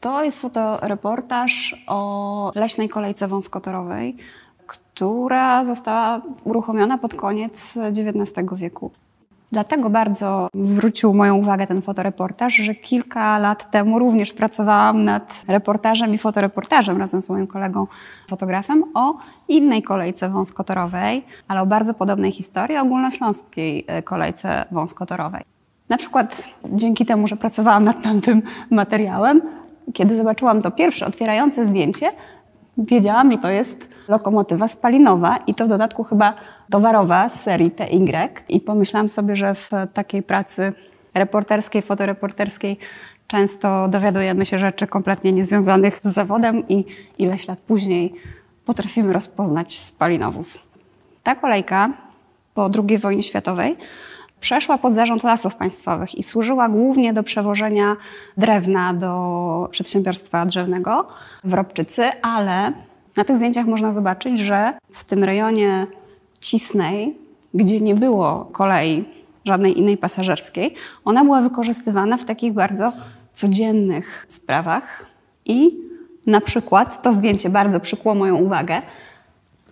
To jest fotoreportaż o leśnej kolejce wąskotorowej, która została uruchomiona pod koniec XIX wieku. Dlatego bardzo zwrócił moją uwagę ten fotoreportaż, że kilka lat temu również pracowałam nad reportażem i fotoreportażem razem z moim kolegą fotografem o innej kolejce wąskotorowej, ale o bardzo podobnej historii, ogólnośląskiej e, kolejce wąskotorowej. Na przykład dzięki temu, że pracowałam nad tamtym materiałem, kiedy zobaczyłam to pierwsze otwierające zdjęcie, wiedziałam, że to jest lokomotywa spalinowa i to w dodatku chyba towarowa z serii TY. I pomyślałam sobie, że w takiej pracy reporterskiej, fotoreporterskiej często dowiadujemy się rzeczy kompletnie niezwiązanych z zawodem i ileś lat później potrafimy rozpoznać spalinowóz. Ta kolejka po II wojnie światowej przeszła pod zarząd lasów państwowych i służyła głównie do przewożenia drewna do przedsiębiorstwa drzewnego w Robczycy, ale na tych zdjęciach można zobaczyć, że w tym rejonie Cisnej, gdzie nie było kolei żadnej innej pasażerskiej, ona była wykorzystywana w takich bardzo codziennych sprawach. I na przykład to zdjęcie bardzo przykuło moją uwagę,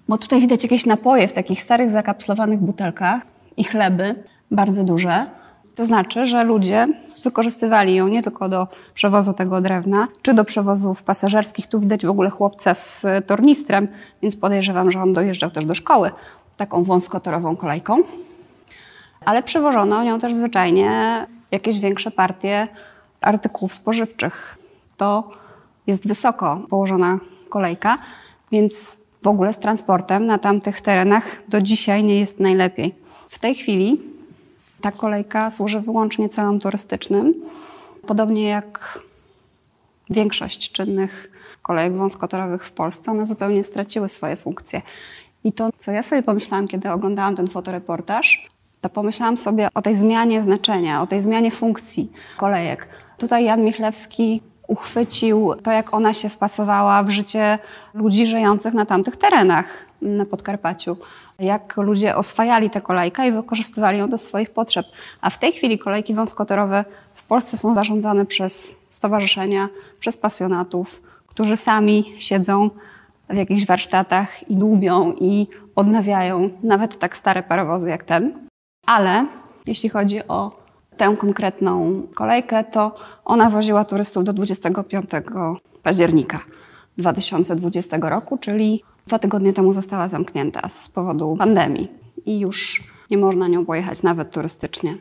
bo tutaj widać jakieś napoje w takich starych zakapslowanych butelkach i chleby, bardzo duże. To znaczy, że ludzie wykorzystywali ją nie tylko do przewozu tego drewna, czy do przewozów pasażerskich. Tu widać w ogóle chłopca z tornistrem, więc podejrzewam, że on dojeżdżał też do szkoły taką wąskotorową kolejką. Ale przewożono nią też zwyczajnie jakieś większe partie artykułów spożywczych. To jest wysoko położona kolejka, więc w ogóle z transportem na tamtych terenach do dzisiaj nie jest najlepiej. W tej chwili ta kolejka służy wyłącznie celom turystycznym, podobnie jak większość czynnych kolejek wąskotorowych w Polsce. One zupełnie straciły swoje funkcje. I to, co ja sobie pomyślałam, kiedy oglądałam ten fotoreportaż, to pomyślałam sobie o tej zmianie znaczenia, o tej zmianie funkcji kolejek. Tutaj Jan Michlewski uchwycił to, jak ona się wpasowała w życie ludzi żyjących na tamtych terenach na Podkarpaciu. Jak ludzie oswajali tę kolejkę i wykorzystywali ją do swoich potrzeb. A w tej chwili kolejki wąskotorowe w Polsce są zarządzane przez stowarzyszenia, przez pasjonatów, którzy sami siedzą w jakichś warsztatach i dłubią i odnawiają nawet tak stare parowozy jak ten. Ale jeśli chodzi o tę konkretną kolejkę, to ona woziła turystów do 25 października 2020 roku, czyli dwa tygodnie temu została zamknięta z powodu pandemii i już nie można nią pojechać nawet turystycznie.